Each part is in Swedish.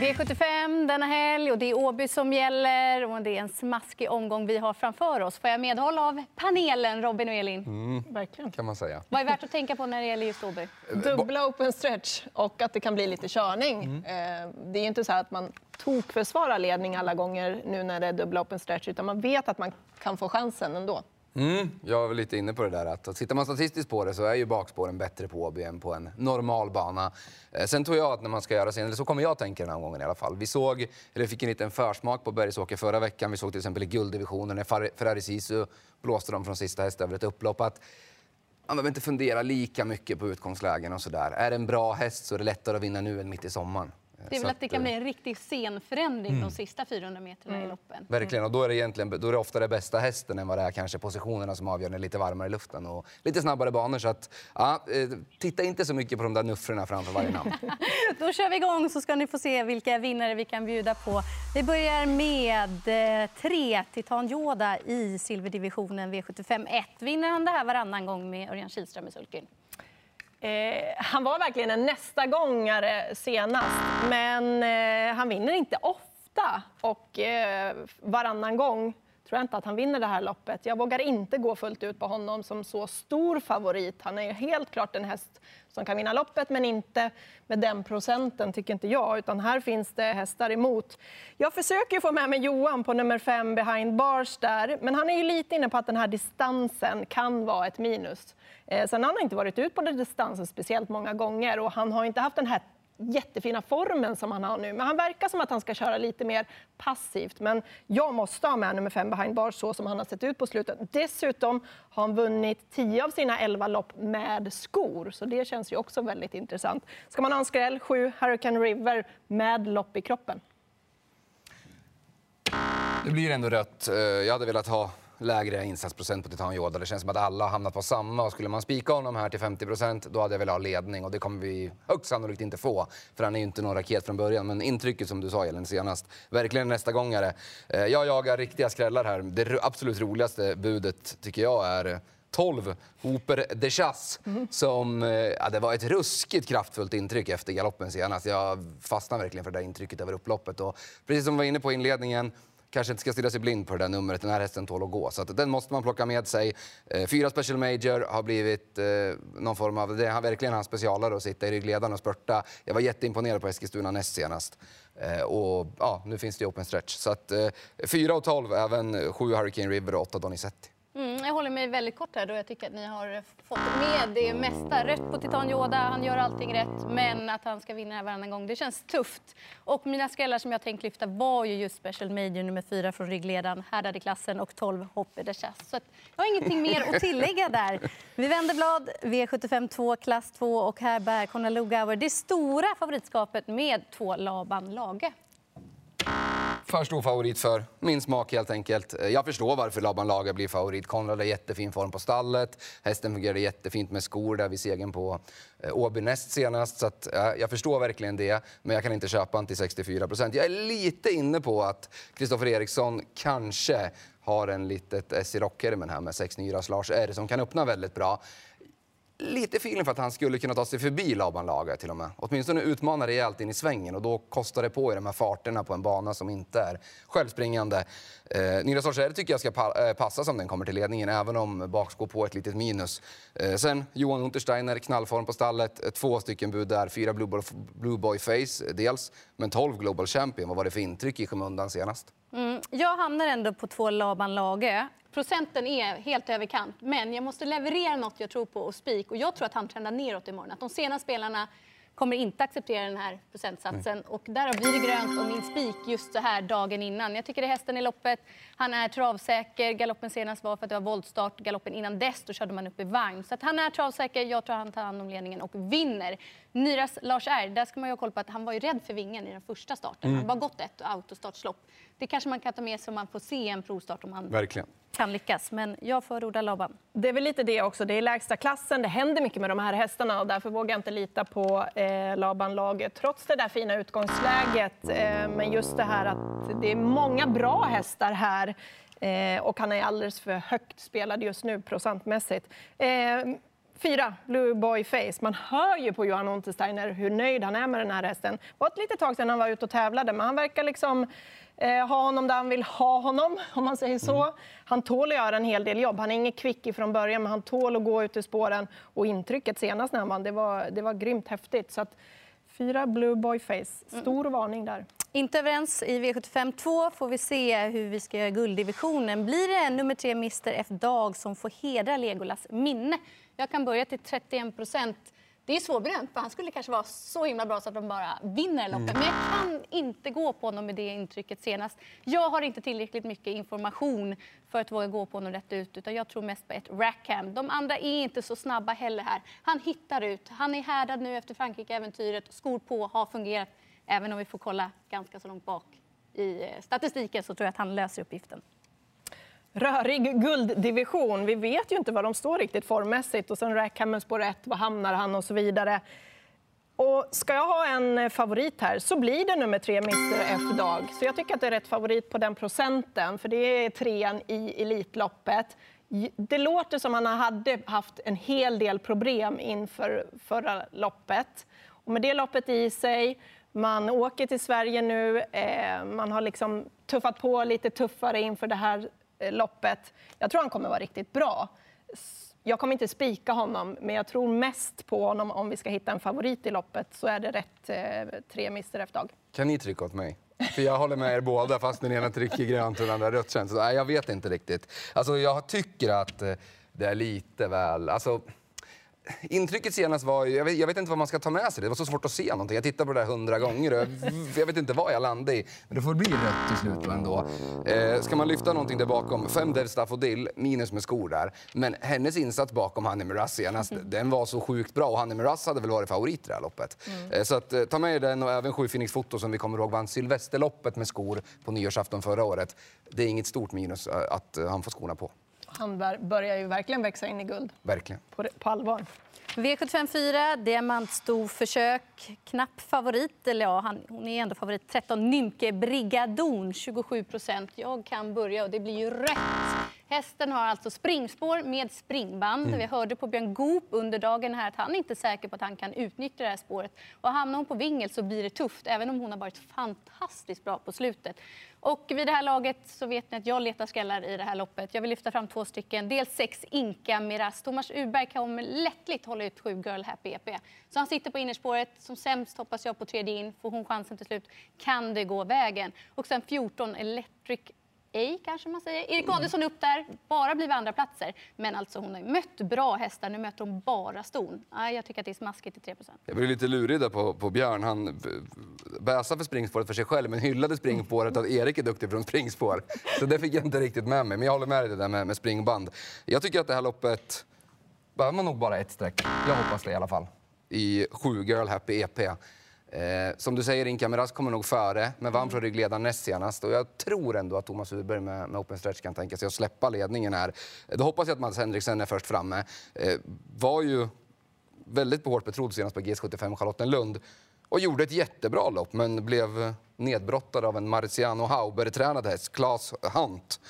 V75 denna helg och det är Åby som gäller och det är en smaskig omgång vi har framför oss. Får jag medhåll av panelen, Robin och Elin? Mm, Verkligen. kan man säga. Vad är värt att tänka på när det gäller just Åby? Dubbla open stretch och att det kan bli lite körning. Mm. Eh, det är inte så att man tokförsvarar ledning alla gånger nu när det är dubbla open stretch utan man vet att man kan få chansen ändå. Mm, jag var lite inne på det där att tittar man statistiskt på det så är ju bakspåren bättre på Åby än på en normal bana. Eh, sen tror jag att när man ska göra sin, eller så kommer jag tänka den här gången i alla fall. Vi såg, eller fick en liten försmak på Bergsåker förra veckan. Vi såg till exempel i gulddivisionen när Ferrari Sisu blåste dem från sista häst över ett upplopp. Att man behöver inte fundera lika mycket på utgångslägen och sådär. Är det en bra häst så är det lättare att vinna nu än mitt i sommaren. Det är väl att det kan bli en riktig scenförändring mm. de sista 400 meterna mm. i loppen. Verkligen, och då är det egentligen då är det ofta det bästa hästen än vad det är kanske positionerna som avgör när lite varmare i luften och lite snabbare banor. Så att, ja, eh, titta inte så mycket på de där nuffrorna framför varje namn. då kör vi igång så ska ni få se vilka vinnare vi kan bjuda på. Vi börjar med eh, tre Titan Yoda i silverdivisionen V75 1. Vinner han det här varannan gång med Örjan Kihlström i sulken? Eh, han var verkligen en nästa gångare senast, men eh, han vinner inte ofta. Och eh, varannan gång tror jag inte att han vinner det här loppet. Jag vågar inte gå fullt ut på honom som så stor favorit. Han är helt klart en häst som kan vinna loppet, men inte med den procenten, tycker inte jag. Utan här finns det hästar emot. Jag försöker få med mig Johan på nummer fem behind bars där, men han är ju lite inne på att den här distansen kan vara ett minus. Eh, sen har han inte varit ut på den distansen speciellt många gånger och han har inte haft den här jättefina formen som han har nu. Men han verkar som att han ska köra lite mer passivt. Men jag måste ha med nummer fem behind bars så som han har sett ut på slutet. Dessutom har han vunnit 10 av sina 11 lopp med skor, så det känns ju också väldigt intressant. Ska man ha en skräll, 7 Hurricane River med lopp i kroppen. Det blir ändå rött. Eh, jag hade velat ha lägre insatsprocent på Titan Yoda. Det känns som att alla har hamnat på samma. Och skulle man spika honom här till 50 procent, då hade jag velat ha ledning. Och det kommer vi högst sannolikt inte få, för han är ju inte någon raket från början. Men intrycket som du sa, Elin, senast, verkligen nästa gångare. Eh, jag jagar riktiga skrällar här. Det absolut roligaste budet tycker jag är 12, Hooper de Chasse, som, eh, ja, det var ett ruskigt kraftfullt intryck efter galoppen senast. Jag fastnade verkligen för det där intrycket över upploppet. Och precis som vi var inne på i inledningen, kanske inte ska stirra sig blind på det där numret. Den här hästen tål att gå. Så att den måste man plocka med sig. Eh, fyra Special Major har blivit eh, någon form av... Det är verkligen hans specialare att sitta i ryggledaren och spurta. Jag var jätteimponerad på Eskilstuna näst senast. Eh, och ja, nu finns det ju open stretch. Så att eh, 4 och 12, även 7 Hurricane River och 8 Donizetti. Jag håller mig väldigt kort här då jag tycker att ni har fått med det mesta. Rätt på Titan Yoda, han gör allting rätt, men att han ska vinna här varannan gång, det känns tufft. Och mina skrällar som jag tänkt lyfta var ju just Special Major nummer fyra från ryggledaren, härdade klassen och 12 Hoppe de Chasse. Så jag har ingenting mer att tillägga där. Vi vänder blad, V75 2, klass 2 och här bär Conor Lugauer det stora favoritskapet med två Laban Lage för stor favorit för min smak helt enkelt. Eh, jag förstår varför Laban Lager blir favorit. Konrad har jättefin form på stallet. Hästen fungerade jättefint med skor där vid segern på eh, Åby näst senast. Så att, eh, jag förstår verkligen det, men jag kan inte köpa den till 64 procent. Jag är lite inne på att Kristoffer Eriksson kanske har en litet S i rockärmen här med 6 Nyras Lars R som kan öppna väldigt bra lite feeling för att han skulle kunna ta sig förbi Laban Lager till och med. Åtminstone utmana rejält in i svängen och då kostar det på i de här farterna på en bana som inte är självspringande. Eh, Nina Sorger tycker jag ska pa eh, passa som den kommer till ledningen även om bakskå på ett litet minus. Eh, sen Johan Untersteiner, knallform på stallet. Eh, två stycken bud där, fyra Blue Boy, Blue Boy Face eh, dels, men 12 Global Champion. Vad var det för intryck i skymundan senast? Mm, jag hamnar ändå på två Laban Lage. Procenten är helt överkant, men jag måste leverera något jag tror på och spik. Och jag tror att han trendar neråt imorgon. Att de sena spelarna kommer inte acceptera den här procentsatsen. Mm. Och därav blir det grönt och min spik just så här dagen innan. Jag tycker det är hästen i loppet. Han är travsäker. Galoppen senast var för att det var voltstart. Galoppen innan dess då körde man upp i vagn. Så att han är travsäker. Jag tror han tar hand om ledningen och vinner. Nyras Lars R, där ska man ju ha koll på att han var ju rädd för vingen i den första starten. Mm. Han har bara gått ett autostartslopp. Det kanske man kan ta med sig om man får se en provstart om han Verkligen kan lyckas. Men jag förordar Laban. Det är väl lite det också. Det är lägsta klassen. Det händer mycket med de här hästarna och därför vågar jag inte lita på eh, Laban-laget trots det där fina utgångsläget. Eh, men just det här att det är många bra hästar här eh, och han är alldeles för högt spelad just nu procentmässigt. Eh, Fyra, Blue Boy Face. Man hör ju på Johan Untersteiner hur nöjd han är med den här hästen. Det var ett litet tag sedan han var ute och tävlade, men han verkar liksom eh, ha honom där han vill ha honom, om man säger så. Mm. Han tål att göra en hel del jobb. Han är ingen kvick från början, men han tål att gå ut i spåren. Och intrycket senast när han vann, det var, det var grymt häftigt. Så att, fyra Blue Boy Face. Stor mm. varning där. Inte överens i V75 2 får vi se hur vi ska göra gulddivisionen. Blir det nummer tre Mr F Dag som får hedra Legolas minne? Jag kan börja till 31 procent. Det är svårbedömt, för han skulle kanske vara så himla bra så att de bara vinner loppet. Mm. Men jag kan inte gå på honom med det intrycket senast. Jag har inte tillräckligt mycket information för att våga gå på honom rätt ut. Utan jag tror mest på ett Rackham. De andra är inte så snabba heller här. Han hittar ut. Han är härdad nu efter Frankrike-äventyret. Skor på, har fungerat. Även om vi får kolla ganska så långt bak i eh, statistiken så tror jag att han löser uppgiften rörig gulddivision. Vi vet ju inte var de står riktigt formmässigt. Och sen Rackham spår 1, var hamnar han och så vidare. Och ska jag ha en favorit här så blir det nummer tre, Mr F Dag. Så jag tycker att det är rätt favorit på den procenten, för det är trean i Elitloppet. Det låter som att han hade haft en hel del problem inför förra loppet. Och med det loppet i sig, man åker till Sverige nu, eh, man har liksom tuffat på lite tuffare inför det här Eh, loppet. Jag tror han kommer vara riktigt bra. Jag kommer inte spika honom, men jag tror mest på honom om vi ska hitta en favorit i loppet så är det rätt eh, tre Mr F-dag. Kan ni trycka åt mig? För jag håller med er båda, fast den ena trycker grönt och den andra rött. Så, nej, jag vet inte riktigt. Alltså, jag tycker att eh, det är lite väl... Alltså, intrycket senast var ju, jag vet, jag vet, inte vad man ska ta med sig. Det var så svårt att se någonting. Jag tittade på det där hundra gånger och jag, jag, vet inte vad jag landade i. Men det får bli rätt till slut ändå. Eh, ska man lyfta någonting där bakom, fem Dev Staffodil, minus med skor där. Men hennes insats bakom Hanni Miraz senast, mm. den var så sjukt bra. Och Hanni Miraz hade väl varit favorit i det här loppet. Mm. Eh, så att, eh, ta med den och även sju Phoenix Foto som vi kommer ihåg vann Silvesterloppet med skor på nyårsafton förra året. Det är inget stort minus eh, att eh, han får skorna på. Han börjar ju verkligen växa in i guld. Verkligen. På, på allvar. V75 4, diamantstorförsök. Knapp favorit, eller ja, han, hon är ändå favorit. 13, Nymke Brigadon, 27 procent. Jag kan börja och det blir ju rätt. Hästen har alltså springspår med springband. Mm. Vi hörde på Björn Goop under dagen här att han inte är säker på att han kan utnyttja det här spåret. Och hamnar hon på vingel så blir det tufft, även om hon har varit fantastiskt bra på slutet. Och vid det här laget så vet ni att jag letar skrällar i det här loppet. Jag vill lyfta fram två stycken. Dels sex Inka Miras. Thomas Uberg kommer lättligt hålla ut sju Girl Happy EP. Så han sitter på innerspåret. Som sämst hoppas jag på tredje in. Får hon chansen till slut kan det gå vägen. Och sen 14 Electric ej kanske man säger. Erik Adielsson upp där, bara blivit andra platser. Men alltså hon har mött bra hästar, nu möter hon bara ston. Nej, jag tycker att det är smaskigt i 3 Jag blev lite lurig där på, på Björn. Han bäsade för springspåret för sig själv men hyllade springspåret att Erik är duktig från springspår. Så det fick jag inte riktigt med mig. Men jag håller med dig det där med, med springband. Jag tycker att det här loppet behöver man nog bara ett streck. Jag hoppas det i alla fall. I 7 Girl Happy EP. Eh, som du säger, Inka Miraz kommer nog före, men vann från ryggledaren näst senast. Och jag tror ändå att Thomas Uberg med, med open stretch kan tänka sig att släppa ledningen här. Då hoppas jag att Mats Henriksen är först framme. Eh, var ju väldigt hårt betrodd senast på GS75 Charlottenlund och gjorde ett jättebra lopp, men blev nedbrottad av en Marciano Hauber-tränad häst, Claes Hunt.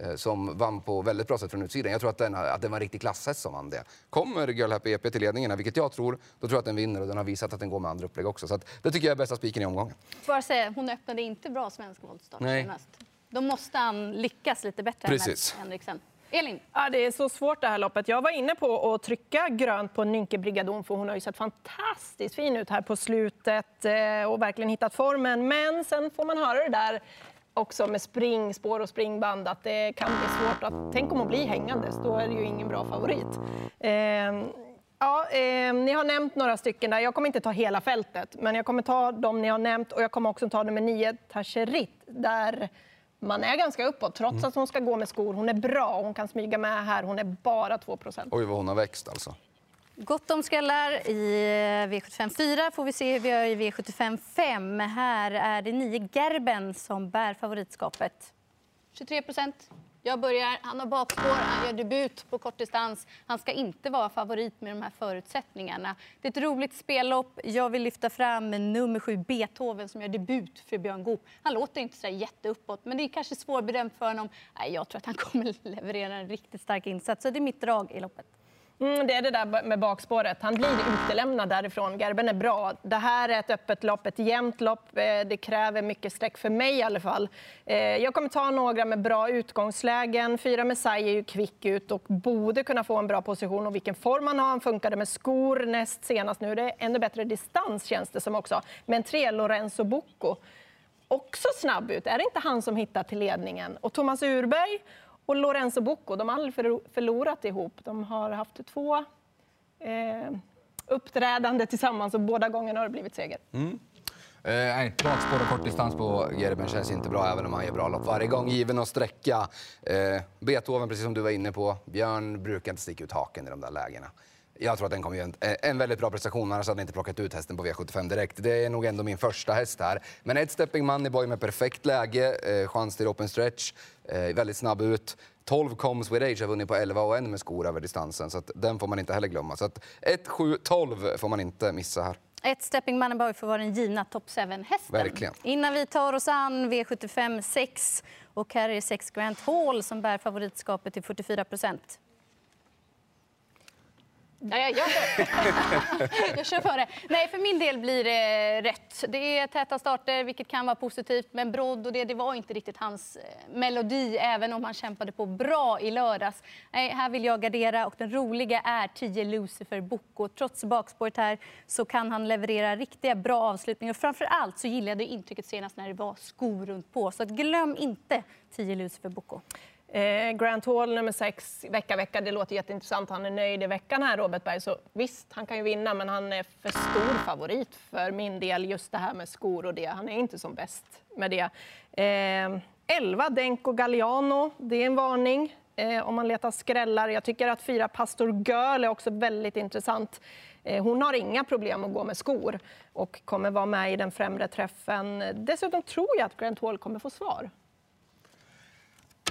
Eh, som vann på väldigt bra sätt från utsidan. Jag tror att, den, att det var en riktig klasshäst som vann det. Kommer Girl Happy EP till ledningen, vilket jag tror, då tror jag att den vinner och den har visat att den går med andra upplägg också. Så det tycker jag är bästa spiken i omgången. Bara säga, hon öppnade inte bra svensk voltstart senast. Då måste han lyckas lite bättre Precis. än Henriksen. Elin? Ja, det är så svårt det här loppet. Jag var inne på att trycka grönt på Nynke Brigadon för hon har ju sett fantastiskt fin ut här på slutet eh, och verkligen hittat formen. Men sen får man höra det där också med springspår och springband att det kan bli svårt att... Tänk om att bli hängandes, då är det ju ingen bra favorit. Eh, ja, eh, ni har nämnt några stycken där. Jag kommer inte ta hela fältet, men jag kommer ta de ni har nämnt och jag kommer också ta nummer nio, Tacherit, där man är ganska uppåt trots mm. att hon ska gå med skor. Hon är bra, hon kan smyga med här. Hon är bara 2 Oj, vad hon har växt alltså. Gott om skrällar i eh, V75 4 får vi se hur vi gör i V75 5. Här är det nio Gerben som bär favoritskapet. 23 procent. Jag börjar. Han har bakspår, han gör debut på kortdistans. Han ska inte vara favorit med de här förutsättningarna. Det är ett roligt spellopp. Jag vill lyfta fram nummer sju Beethoven som gör debut för Björn Goop. Han låter inte så jätteuppåt, men det är kanske svårbedömt för honom. jag tror att han kommer leverera en riktigt stark insats. Så det är mitt drag i loppet. Mm, det är det där med bakspåret. Han blir utelämnad därifrån. Gerben är bra. Det här är ett öppet lopp, ett jämnt lopp. Eh, det kräver mycket streck för mig i alla fall. Eh, jag kommer ta några med bra utgångslägen. Fyra Messiah är ju kvick ut och borde kunna få en bra position. Och vilken form han har. Han funkade med skor näst senast nu. Det är ännu bättre distans känns det som också. Men tre Lorenzo Bocco också snabb ut. Är det inte han som hittar till ledningen? Och Thomas Urberg och Lorenzo Bocco, de har aldrig förlorat ihop. De har haft två eh, uppträdande tillsammans och båda gångerna har det blivit seger. Mm. Eh, nej, spår och kortdistans på Gerben känns inte bra även om han gör bra lopp varje gång. Given att sträcka. Eh, Beethoven, precis som du var inne på. Björn brukar inte sticka ut haken i de där lägena. Jag tror att den kommer göra en, en väldigt bra prestation, annars hade jag inte plockat ut hästen på V75 direkt. Det är nog ändå min första häst här. Men ett stepping moneyboy med perfekt läge, eh, chans till open stretch, eh, väldigt snabb ut. 12 Comes with Age har vunnit på 11 och en med skor över distansen, så den får man inte heller glömma. Så att 1, 7, 12 får man inte missa här. Ett Stepping Moneyboy får vara den givna top 7-hästen. Verkligen. Innan vi tar oss an V75 6 och här är 6 Grant Hall som bär favoritskapet till 44 procent. Ja, jag, jag, jag kör före. Nej, för min del blir det rätt. Det är täta starter, vilket kan vara positivt. Men Brodd och det, det var inte riktigt hans eh, melodi, även om han kämpade på bra i lördags. Nej, här vill jag gardera och den roliga är 10 Lucifer Boko. Trots bakspåret här så kan han leverera riktiga bra avslutningar. Och framför allt så gillade jag intrycket senast när det var skor runt på. Så glöm inte 10 Lucifer Boko. Eh, Grant Hall nummer sex, vecka vecka, det låter jätteintressant. Han är nöjd i veckan här, Robert Berg. Så visst, han kan ju vinna, men han är för stor favorit för min del. Just det här med skor och det. Han är inte som bäst med det. Eh, 11, Denko Galliano. Det är en varning eh, om man letar skrällar. Jag tycker att fyra Pastor Girl är också väldigt intressant. Eh, hon har inga problem att gå med skor och kommer vara med i den främre träffen. Dessutom tror jag att Grant Hall kommer få svar.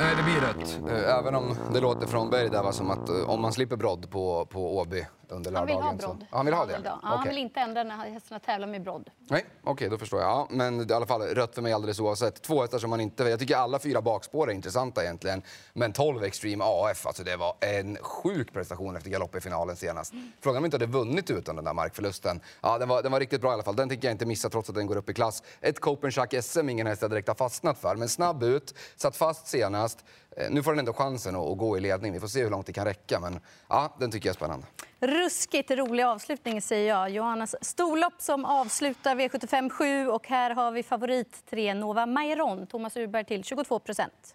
Nej, det blir rött. Eh, även om det låter från Berg där som att eh, om man slipper brodd på, på Åby under lördagen. Han vill ha brodd. Så... Han vill ha det? Ja, han okay. vill inte ändra när hästarna tävlar med brodd. Nej, okej, okay, då förstår jag. Ja, men i alla fall rött för mig alldeles oavsett. Två hästar som man inte... Jag tycker alla fyra bakspår är intressanta egentligen. Men 12 Extreme AF, alltså det var en sjuk prestation efter galopp i finalen senast. Mm. Frågan om inte hade vunnit utan den där markförlusten. Ja, den var, den var riktigt bra i alla fall. Den tänker jag inte missa trots att den går upp i klass. Ett Copenhagen SM, ingen häst jag direkt har fastnat för. Men snabb ut, satt fast senast. Eh, nu får den ändå chansen att, gå i ledning. Vi får se hur långt det kan räcka. Men ja, den tycker jag är spännande. Ruskigt rolig avslutning säger jag. Johannas storlopp som avslutar V75 7 och här har vi favorit 3 Nova Mairon. Thomas Urberg till 22 procent.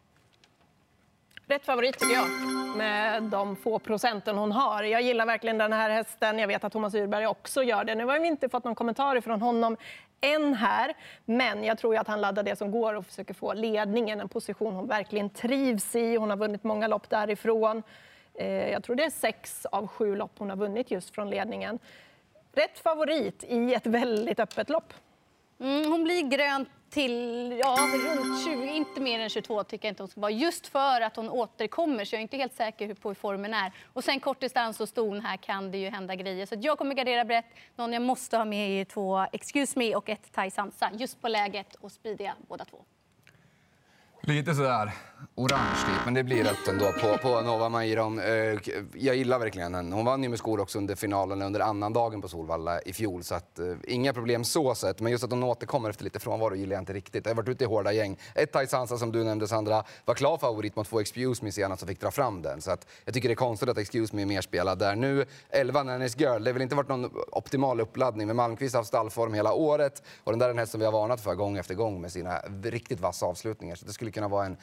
Rätt favorit tycker jag, med de få procenten hon har. Jag gillar verkligen den här hästen. Jag vet att Thomas Urberg också gör det. Nu har vi inte fått någon kommentar från honom än här, men jag tror att han laddar det som går och försöker få ledningen, en position hon verkligen trivs i. Hon har vunnit många lopp därifrån. Eh, jag tror det är sex av sju lopp hon har vunnit just från ledningen. Rätt favorit i ett väldigt öppet lopp. Mm, hon blir grönt till ja, runt 20, inte mer än 22 tycker jag inte hon ska vara. Just för att hon återkommer så jag är inte helt säker på hur formen är. Och sen kort distans och ston här kan det ju hända grejer. Så jag kommer gardera brett. Någon jag måste ha med är två Excuse Me och ett Thai Sansa. Just på läget och speediga båda två. Lite sådär orange typ, men det blir rött ändå på, på Nova Mairon. Eh, jag gillar verkligen henne. Hon vann ju med skor också under finalen under annan dagen på Solvalla i fjol. Så att, eh, inga problem så sett. Men just att hon återkommer efter lite frånvaro gillar jag inte riktigt. Jag har varit ute i hårda gäng. Ett Thai Sansa som du nämnde Sandra var klar favorit mot två Excuse Me senast och fick dra fram den. Så att, jag tycker det är konstigt att Excuse Me är mer spelad där. Nu 11 Nanny's Girl. Det har väl inte varit någon optimal uppladdning men Malmqvist har haft stallform hela året. Och den där är en häst som vi har varnat för gång efter gång med sina riktigt vassa avslutningar. Så det skulle skulle kunna vara en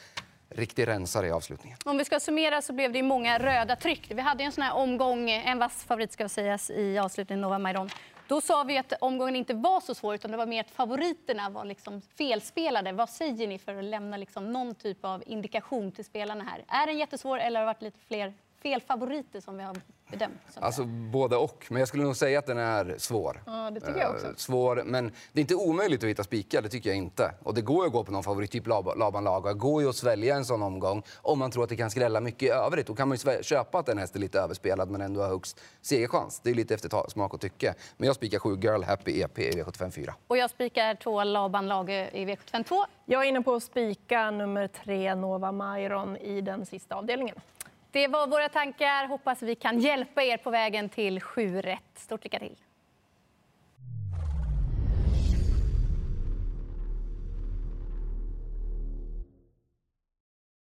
riktig rensare i avslutningen. Om vi ska summera så blev det många röda tryck. Vi hade en sån här omgång, en vass favorit ska sägas i avslutningen, Nova Mairon. Då sa vi att omgången inte var så svår utan det var mer att favoriterna var liksom felspelade. Vad säger ni för att lämna liksom någon typ av indikation till spelarna här? Är den jättesvår eller har det varit lite fler felfavoriter som vi har bedömt? Alltså både och. Men jag skulle nog säga att den är svår. Ja, det tycker jag också. Uh, svår, men det är inte omöjligt att hitta spikar, det tycker jag inte. Och det går ju att gå på någon favorittyp Laban Laga. Det går ju att svälja en sån omgång om man tror att det kan skrälla mycket i övrigt. Då kan man ju köpa att en häst är lite överspelad men ändå har högst segerchans. Det är lite efter smak och tycke. Men jag spikar 7 Girl Happy EP i V75 4. Och jag spikar 2 Laban Lage i V75 2. Jag är inne på att spika nummer 3 Nova Mairon i den sista avdelningen. Det var våra tankar. Hoppas vi kan hjälpa er på vägen till 7 rätt. Stort lycka till!